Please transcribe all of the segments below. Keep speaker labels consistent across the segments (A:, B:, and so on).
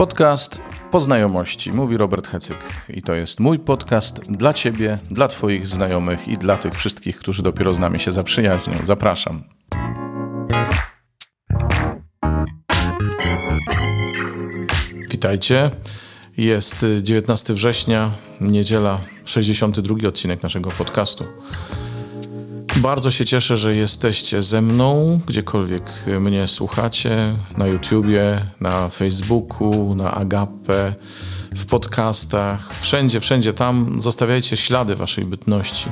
A: Podcast Poznajomości, mówi Robert Hecyk. I to jest mój podcast dla Ciebie, dla Twoich znajomych i dla tych wszystkich, którzy dopiero z nami się zaprzyjaźnią. Zapraszam. Witajcie. Jest 19 września, niedziela, 62 odcinek naszego podcastu. Bardzo się cieszę, że jesteście ze mną, gdziekolwiek mnie słuchacie, na YouTubie, na Facebooku, na Agape, w podcastach, wszędzie, wszędzie tam. Zostawiajcie ślady waszej bytności.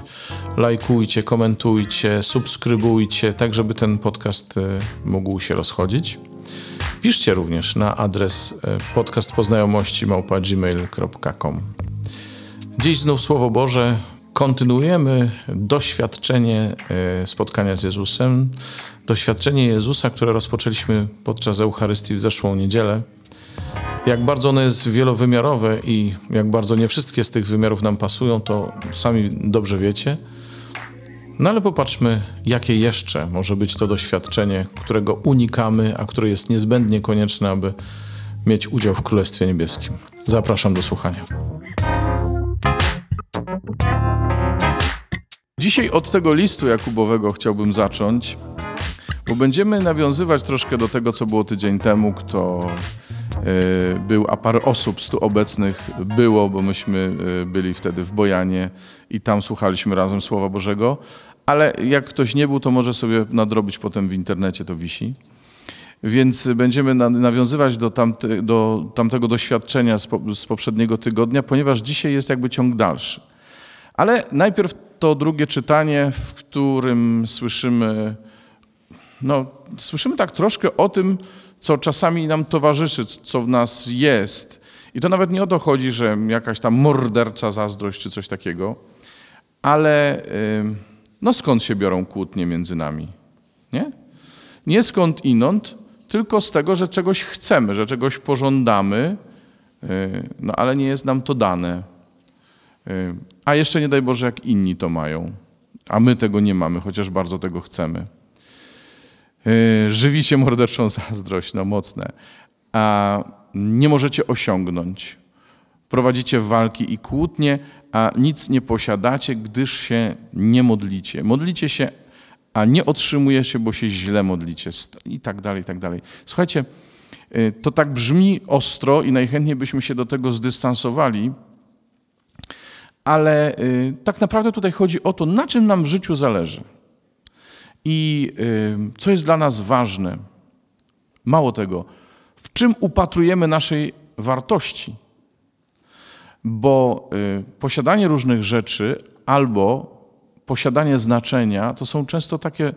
A: Lajkujcie, komentujcie, subskrybujcie, tak żeby ten podcast e, mógł się rozchodzić. Piszcie również na adres e, podcastpoznajomości.gmail.com Dziś znów Słowo Boże kontynuujemy doświadczenie e, spotkania z Jezusem, doświadczenie Jezusa, które rozpoczęliśmy podczas Eucharystii w zeszłą niedzielę. Jak bardzo ono jest wielowymiarowe i jak bardzo nie wszystkie z tych wymiarów nam pasują, to sami dobrze wiecie. No ale popatrzmy, jakie jeszcze może być to doświadczenie, którego unikamy, a które jest niezbędnie konieczne, aby mieć udział w Królestwie Niebieskim. Zapraszam do słuchania. Dzisiaj od tego listu Jakubowego chciałbym zacząć, bo będziemy nawiązywać troszkę do tego, co było tydzień temu, kto y, był, a parę osób z tu obecnych było, bo myśmy y, byli wtedy w Bojanie i tam słuchaliśmy razem Słowa Bożego, ale jak ktoś nie był, to może sobie nadrobić potem w internecie, to wisi. Więc będziemy nawiązywać do, tamte, do tamtego doświadczenia z poprzedniego tygodnia, ponieważ dzisiaj jest jakby ciąg dalszy. Ale najpierw to drugie czytanie, w którym słyszymy, no, słyszymy tak troszkę o tym, co czasami nam towarzyszy, co w nas jest. I to nawet nie o to chodzi, że jakaś tam mordercza zazdrość czy coś takiego, ale no skąd się biorą kłótnie między nami? Nie? Nie skąd inąd, tylko z tego, że czegoś chcemy, że czegoś pożądamy, no ale nie jest nam to dane. A jeszcze nie daj Boże, jak inni to mają, a my tego nie mamy, chociaż bardzo tego chcemy. Żywicie morderczą zazdrość, no mocne. A nie możecie osiągnąć. Prowadzicie walki i kłótnie, a nic nie posiadacie, gdyż się nie modlicie. Modlicie się, a nie otrzymujecie, bo się źle modlicie. I tak dalej, i tak dalej. Słuchajcie, to tak brzmi ostro i najchętniej byśmy się do tego zdystansowali, ale y, tak naprawdę tutaj chodzi o to, na czym nam w życiu zależy i y, co jest dla nas ważne. Mało tego, w czym upatrujemy naszej wartości. Bo y, posiadanie różnych rzeczy albo posiadanie znaczenia to są często takie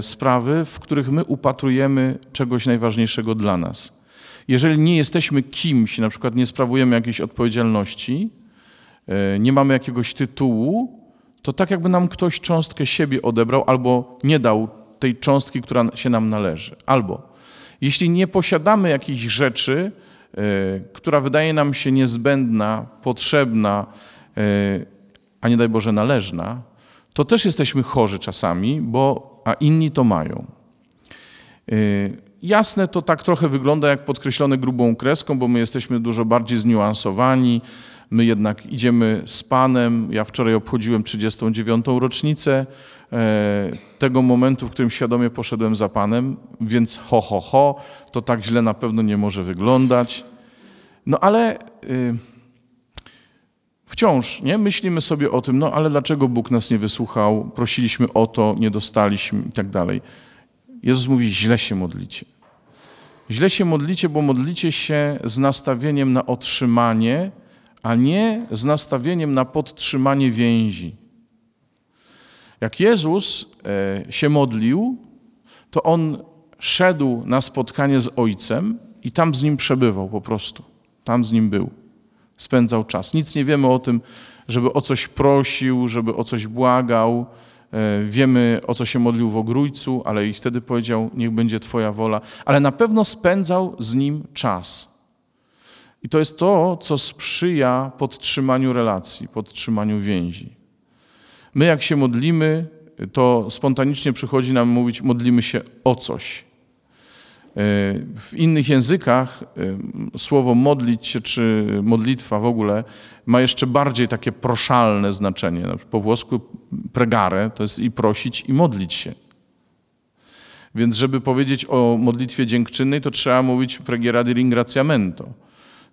A: sprawy, w których my upatrujemy czegoś najważniejszego dla nas. Jeżeli nie jesteśmy kimś, na przykład nie sprawujemy jakiejś odpowiedzialności, nie mamy jakiegoś tytułu, to tak jakby nam ktoś cząstkę siebie odebrał albo nie dał tej cząstki, która się nam należy. Albo jeśli nie posiadamy jakiejś rzeczy, e, która wydaje nam się niezbędna, potrzebna, e, a nie daj Boże należna, to też jesteśmy chorzy czasami, bo a inni to mają. Jasne, to tak trochę wygląda jak podkreślone grubą kreską, bo my jesteśmy dużo bardziej zniuansowani, My jednak idziemy z Panem. Ja wczoraj obchodziłem 39. rocznicę e, tego momentu, w którym świadomie poszedłem za Panem, więc ho, ho, ho, to tak źle na pewno nie może wyglądać. No ale y, wciąż nie myślimy sobie o tym, no ale dlaczego Bóg nas nie wysłuchał, prosiliśmy o to, nie dostaliśmy i tak dalej. Jezus mówi, źle się modlicie. Źle się modlicie, bo modlicie się z nastawieniem na otrzymanie, a nie z nastawieniem na podtrzymanie więzi. Jak Jezus e, się modlił, to on szedł na spotkanie z Ojcem i tam z nim przebywał po prostu. Tam z nim był. Spędzał czas. Nic nie wiemy o tym, żeby o coś prosił, żeby o coś błagał. E, wiemy, o co się modlił w ogrójcu, ale i wtedy powiedział: Niech będzie Twoja wola. Ale na pewno spędzał z nim czas. I to jest to, co sprzyja podtrzymaniu relacji, podtrzymaniu więzi. My, jak się modlimy, to spontanicznie przychodzi nam mówić, modlimy się o coś. w innych językach słowo modlić się czy modlitwa w ogóle ma jeszcze bardziej takie proszalne znaczenie. Po włosku pregare to jest i prosić, i modlić się. Więc żeby powiedzieć o modlitwie dziękczynnej, to trzeba mówić preghiera di ringraziamento,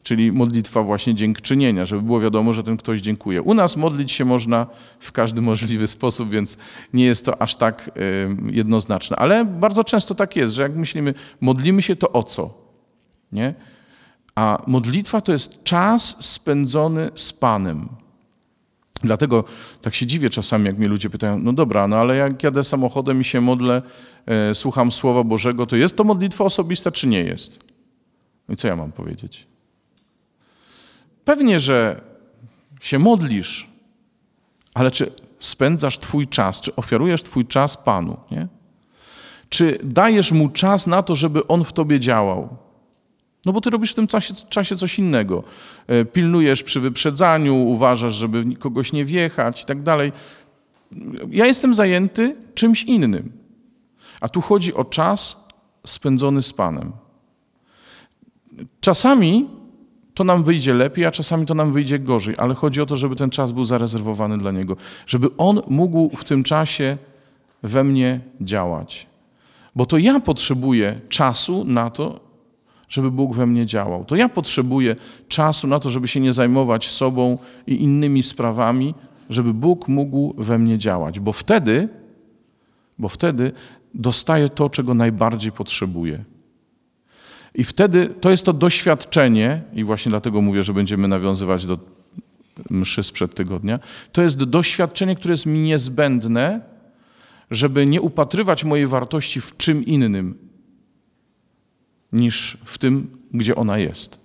A: czyli modlitwa właśnie dziękczynienia, żeby było wiadomo, że ten ktoś dziękuje. U nas modlić się można w każdy możliwy sposób, więc nie jest to aż tak jednoznaczne. Ale bardzo często tak jest, że jak myślimy, modlimy się to o co? Nie? A modlitwa to jest czas spędzony z Panem. Dlatego tak się dziwię czasami, jak mnie ludzie pytają, no dobra, no ale jak jadę samochodem i się modlę, e, słucham Słowa Bożego, to jest to modlitwa osobista, czy nie jest? No i co ja mam powiedzieć? Pewnie, że się modlisz, ale czy spędzasz Twój czas, czy ofiarujesz Twój czas Panu, nie? Czy dajesz Mu czas na to, żeby On w Tobie działał? No bo ty robisz w tym czasie, czasie coś innego. E, pilnujesz przy wyprzedzaniu, uważasz, żeby kogoś nie wjechać i tak dalej. Ja jestem zajęty czymś innym. A tu chodzi o czas spędzony z Panem. Czasami to nam wyjdzie lepiej, a czasami to nam wyjdzie gorzej, ale chodzi o to, żeby ten czas był zarezerwowany dla Niego, żeby On mógł w tym czasie we mnie działać. Bo to ja potrzebuję czasu na to, żeby Bóg we mnie działał. To ja potrzebuję czasu na to, żeby się nie zajmować sobą i innymi sprawami, żeby Bóg mógł we mnie działać, bo wtedy, bo wtedy dostaję to, czego najbardziej potrzebuję. I wtedy to jest to doświadczenie, i właśnie dlatego mówię, że będziemy nawiązywać do mszy sprzed tygodnia, to jest doświadczenie, które jest mi niezbędne, żeby nie upatrywać mojej wartości w czym innym, niż w tym, gdzie ona jest.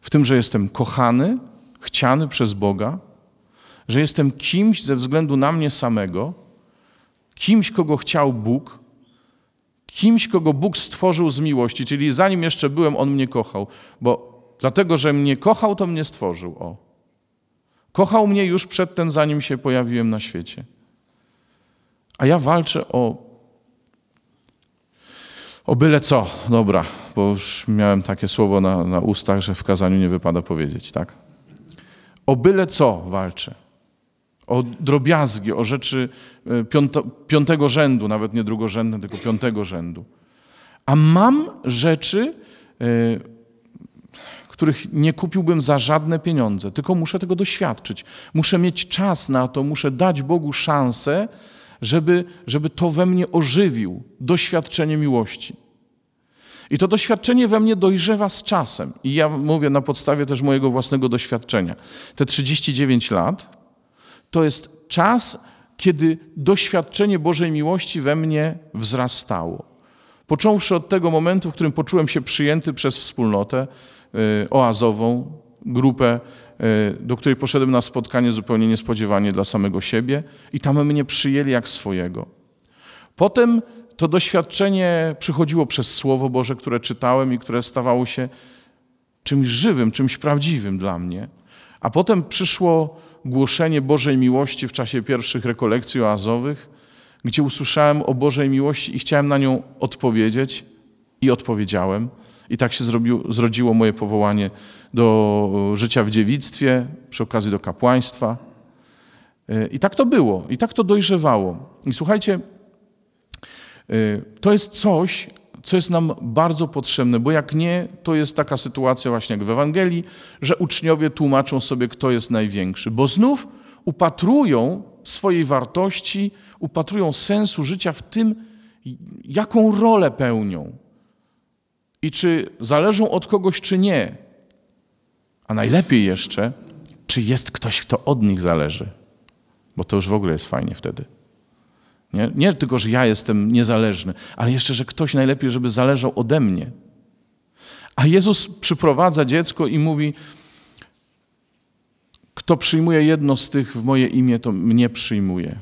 A: W tym, że jestem kochany, chciany przez Boga, że jestem kimś ze względu na mnie samego, kimś, kogo chciał Bóg, kimś, kogo Bóg stworzył z miłości, czyli zanim jeszcze byłem, On mnie kochał, bo dlatego, że mnie kochał, to mnie stworzył. O. Kochał mnie już przedtem, zanim się pojawiłem na świecie. A ja walczę o o byle co, dobra, bo już miałem takie słowo na, na ustach, że w kazaniu nie wypada powiedzieć, tak? O byle co walczę. O drobiazgi, o rzeczy e, piąto, piątego rzędu, nawet nie drugorzędne, tylko piątego rzędu. A mam rzeczy, y, których nie kupiłbym za żadne pieniądze, tylko muszę tego doświadczyć. Muszę mieć czas na to, muszę dać Bogu szansę, żeby, żeby to we mnie ożywił doświadczenie miłości. I to doświadczenie we mnie dojrzewa z czasem. I ja mówię na podstawie też mojego własnego doświadczenia. Te 39 lat to jest czas, kiedy doświadczenie Bożej miłości we mnie wzrastało. Począwszy od tego momentu, w którym poczułem się przyjęty przez wspólnotę y, oazową, grupę E, do której poszedłem na spotkanie zupełnie niespodziewanie dla samego siebie i tam mnie przyjęli jak swojego. Potem to doświadczenie przychodziło przez Słowo Boże, które czytałem i które stawało się czymś żywym, czymś prawdziwym dla mnie. A potem przyszło głoszenie Bożej miłości w czasie pierwszych rekolekcji oazowych, gdzie usłyszałem o Bożej miłości i chciałem na nią odpowiedzieć i odpowiedziałem. I tak się zrobił, zrodziło moje powołanie do życia w dziewictwie, przy okazji do kapłaństwa. E, I tak to było, i tak to dojrzewało. I słuchajcie, e, to jest coś, co jest nam bardzo potrzebne, bo jak nie, to jest taka sytuacja właśnie jak w Ewangelii, że uczniowie tłumaczą sobie, kto jest największy, bo znów upatrują swojej wartości, upatrują sensu życia w tym, jaką rolę pełnią i czy zależą od kogoś, czy nie. A najlepiej jeszcze, czy jest ktoś, kto od nich zależy. Bo to już w ogóle jest fajnie wtedy. Nie, nie tylko, że ja jestem niezależny, ale jeszcze, że ktoś najlepiej, żeby zależał ode mnie. A Jezus przyprowadza dziecko i mówi: Kto przyjmuje jedno z tych w moje imię, to mnie przyjmuje.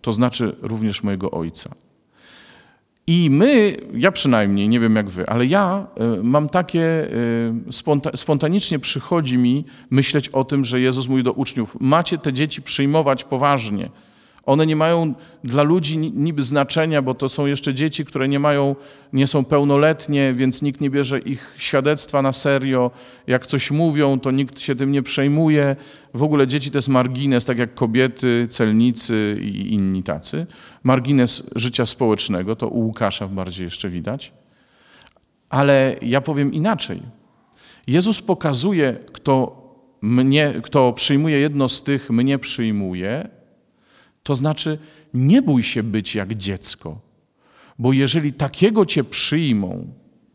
A: To znaczy również mojego ojca. I my, ja przynajmniej, nie wiem jak wy, ale ja e, mam takie, e, spontanicznie przychodzi mi myśleć o tym, że Jezus mówi do uczniów, macie te dzieci przyjmować poważnie. One nie mają dla ludzi niby znaczenia, bo to są jeszcze dzieci, które nie mają, nie są pełnoletnie, więc nikt nie bierze ich świadectwa na serio. Jak coś mówią, to nikt się tym nie przejmuje. W ogóle dzieci to jest margines, tak jak kobiety, celnicy i inni tacy. Margines życia społecznego, to u Łukasza bardziej jeszcze widać. Ale ja powiem inaczej. Jezus pokazuje, kto, mnie, kto przyjmuje jedno z tych, mnie przyjmuje, to znaczy nie bój się być jak dziecko, bo jeżeli takiego cię przyjmą,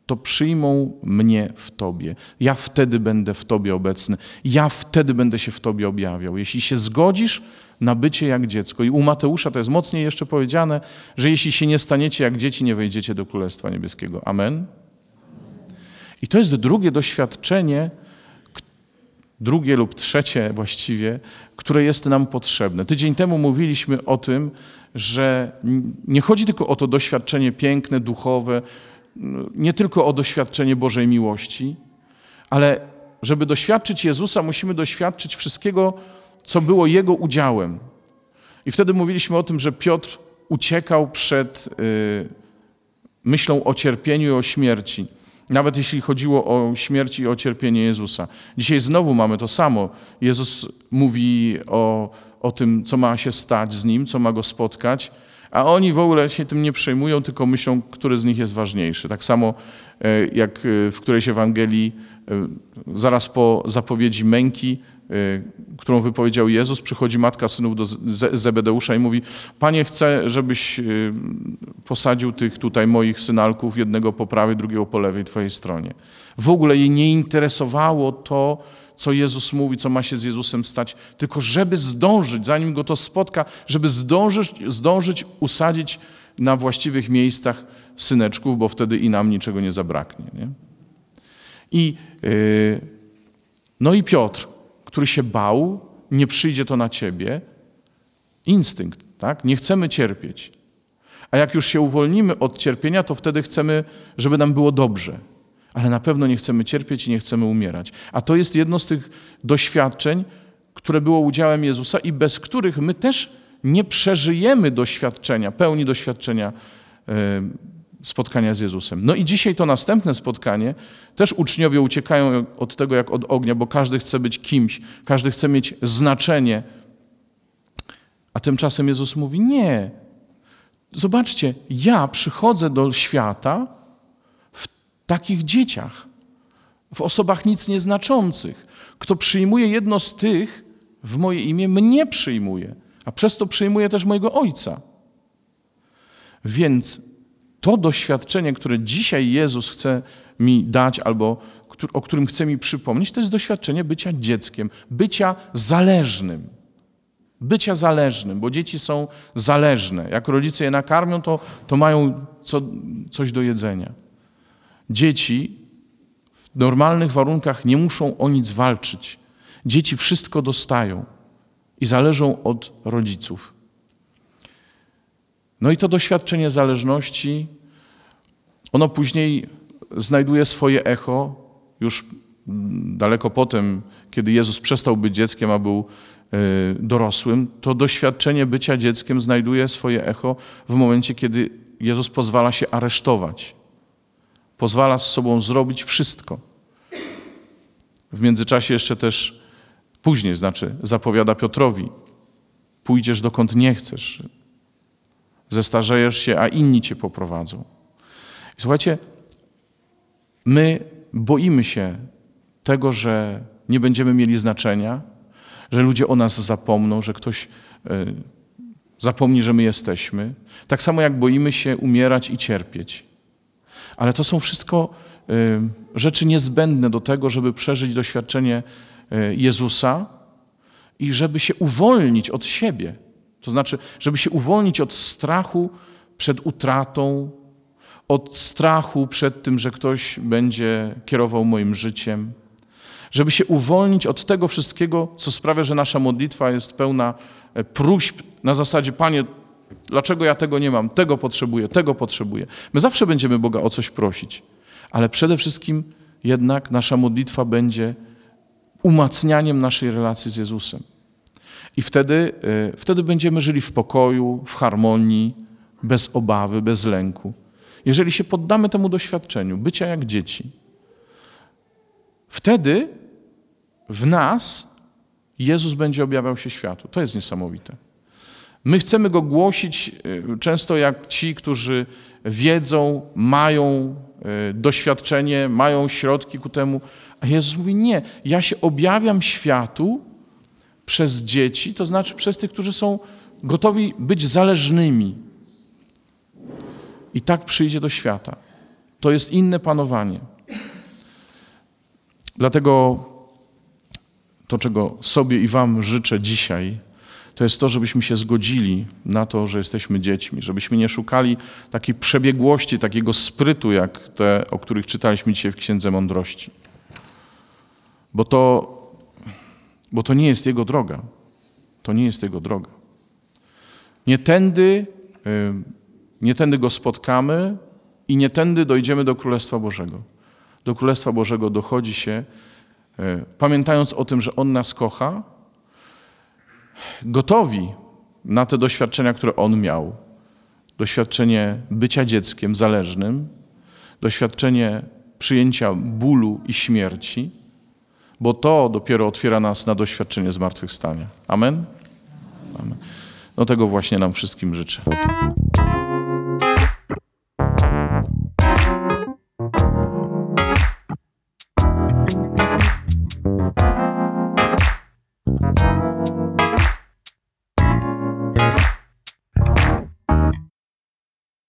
A: to przyjmą mnie w Tobie. Ja wtedy będę w Tobie obecny. Ja wtedy będę się w Tobie objawiał. Jeśli się zgodzisz na bycie jak dziecko. I u Mateusza to jest mocniej jeszcze powiedziane, że jeśli się nie staniecie jak dzieci, nie wejdziecie do Królestwa Niebieskiego. Amen. I to jest drugie doświadczenie, drugie lub trzecie właściwie, które jest nam potrzebne. Tydzień temu mówiliśmy o tym, że nie chodzi tylko o to doświadczenie piękne, duchowe, nie tylko o doświadczenie Bożej miłości, ale żeby doświadczyć Jezusa, musimy doświadczyć wszystkiego, co było Jego udziałem. I wtedy mówiliśmy o tym, że Piotr uciekał przed y, myślą o cierpieniu i o śmierci. Nawet jeśli chodziło o śmierć i o cierpienie Jezusa. Dzisiaj znowu mamy to samo. Jezus mówi o, o tym, co ma się stać z nim, co ma go spotkać, a oni w ogóle się tym nie przejmują, tylko myślą, który z nich jest ważniejszy. Tak samo e, jak e, w którejś Ewangelii, e, zaraz po zapowiedzi męki, którą wypowiedział Jezus, przychodzi matka synów do Zebedeusza i mówi: Panie, chcę, żebyś posadził tych tutaj moich synalków, jednego po prawej, drugiego po lewej Twojej stronie. W ogóle jej nie interesowało to, co Jezus mówi, co ma się z Jezusem stać, tylko żeby zdążyć, zanim go to spotka, żeby zdążyć, zdążyć usadzić na właściwych miejscach syneczków, bo wtedy i nam niczego nie zabraknie. Nie? I, yy, no i Piotr, który się bał, nie przyjdzie to na ciebie, instynkt, tak? Nie chcemy cierpieć. A jak już się uwolnimy od cierpienia, to wtedy chcemy, żeby nam było dobrze ale na pewno nie chcemy cierpieć i nie chcemy umierać. A to jest jedno z tych doświadczeń, które było udziałem Jezusa i bez których my też nie przeżyjemy doświadczenia, pełni doświadczenia e, spotkania z Jezusem. No i dzisiaj to następne spotkanie, też uczniowie uciekają od tego jak od ognia, bo każdy chce być kimś, każdy chce mieć znaczenie. A tymczasem Jezus mówi: Nie. Zobaczcie, ja przychodzę do świata, takich dzieciach, w osobach nic nieznaczących. Kto przyjmuje jedno z tych w moje imię, mnie przyjmuje, a przez to przyjmuje też mojego Ojca. Więc to doświadczenie, które dzisiaj Jezus chce mi dać, albo o którym chce mi przypomnieć, to jest doświadczenie bycia dzieckiem, bycia zależnym. Bycia zależnym, bo dzieci są zależne. Jak rodzice je nakarmią, to, to mają co, coś do jedzenia. Dzieci w normalnych warunkach nie muszą o nic walczyć. Dzieci wszystko dostają i zależą od rodziców. No i to doświadczenie zależności, ono później znajduje swoje echo już daleko potem, kiedy Jezus przestał być dzieckiem, a był e, dorosłym, to doświadczenie bycia dzieckiem znajduje swoje echo w momencie, kiedy Jezus pozwala się aresztować. Pozwala z sobą zrobić wszystko. W międzyczasie jeszcze też później, znaczy zapowiada Piotrowi, pójdziesz dokąd nie chcesz, zestarzejesz się, a inni cię poprowadzą. Słuchajcie, my boimy się tego, że nie będziemy mieli znaczenia, że ludzie o nas zapomną, że ktoś e, zapomni, że my jesteśmy. Tak samo jak boimy się umierać i cierpieć. Ale to są wszystko y, rzeczy niezbędne do tego, żeby przeżyć doświadczenie y, Jezusa i żeby się uwolnić od siebie. To znaczy, żeby się uwolnić od strachu przed utratą, od strachu przed tym, że ktoś będzie kierował moim życiem, żeby się uwolnić od tego wszystkiego, co sprawia, że nasza modlitwa jest pełna e, próśb na zasadzie: Panie, Dlaczego ja tego nie mam? Tego potrzebuję, tego potrzebuję. My zawsze będziemy Boga o coś prosić, ale przede wszystkim jednak nasza modlitwa będzie umacnianiem naszej relacji z Jezusem. I wtedy, y, wtedy będziemy żyli w pokoju, w harmonii, bez obawy, bez lęku. Jeżeli się poddamy temu doświadczeniu, bycia jak dzieci, wtedy w nas Jezus będzie objawiał się światu. To jest niesamowite. My chcemy go głosić y, często jak ci, którzy wiedzą, mają y, doświadczenie, mają środki ku temu. A Jezus mówi: Nie, ja się objawiam światu przez dzieci, to znaczy przez tych, którzy są gotowi być zależnymi. I tak przyjdzie do świata. To jest inne panowanie. Dlatego to, czego sobie i Wam życzę dzisiaj, to jest to, żebyśmy się zgodzili na to, że jesteśmy dziećmi, żebyśmy nie szukali takiej przebiegłości, takiego sprytu, jak te, o których czytaliśmy dzisiaj w Księdze Mądrości. Bo to, bo to nie jest Jego droga. To nie jest Jego droga. Nie tędy, y, nie tędy Go spotkamy i nie tędy dojdziemy do Królestwa Bożego. Do Królestwa Bożego dochodzi się, y, pamiętając o tym, że On nas kocha, gotowi na te doświadczenia, które on miał. Doświadczenie bycia dzieckiem zależnym, doświadczenie przyjęcia bólu i śmierci, bo to dopiero otwiera nas na doświadczenie zmartwychwstania. Amen? Amen. No tego właśnie nam wszystkim życzę.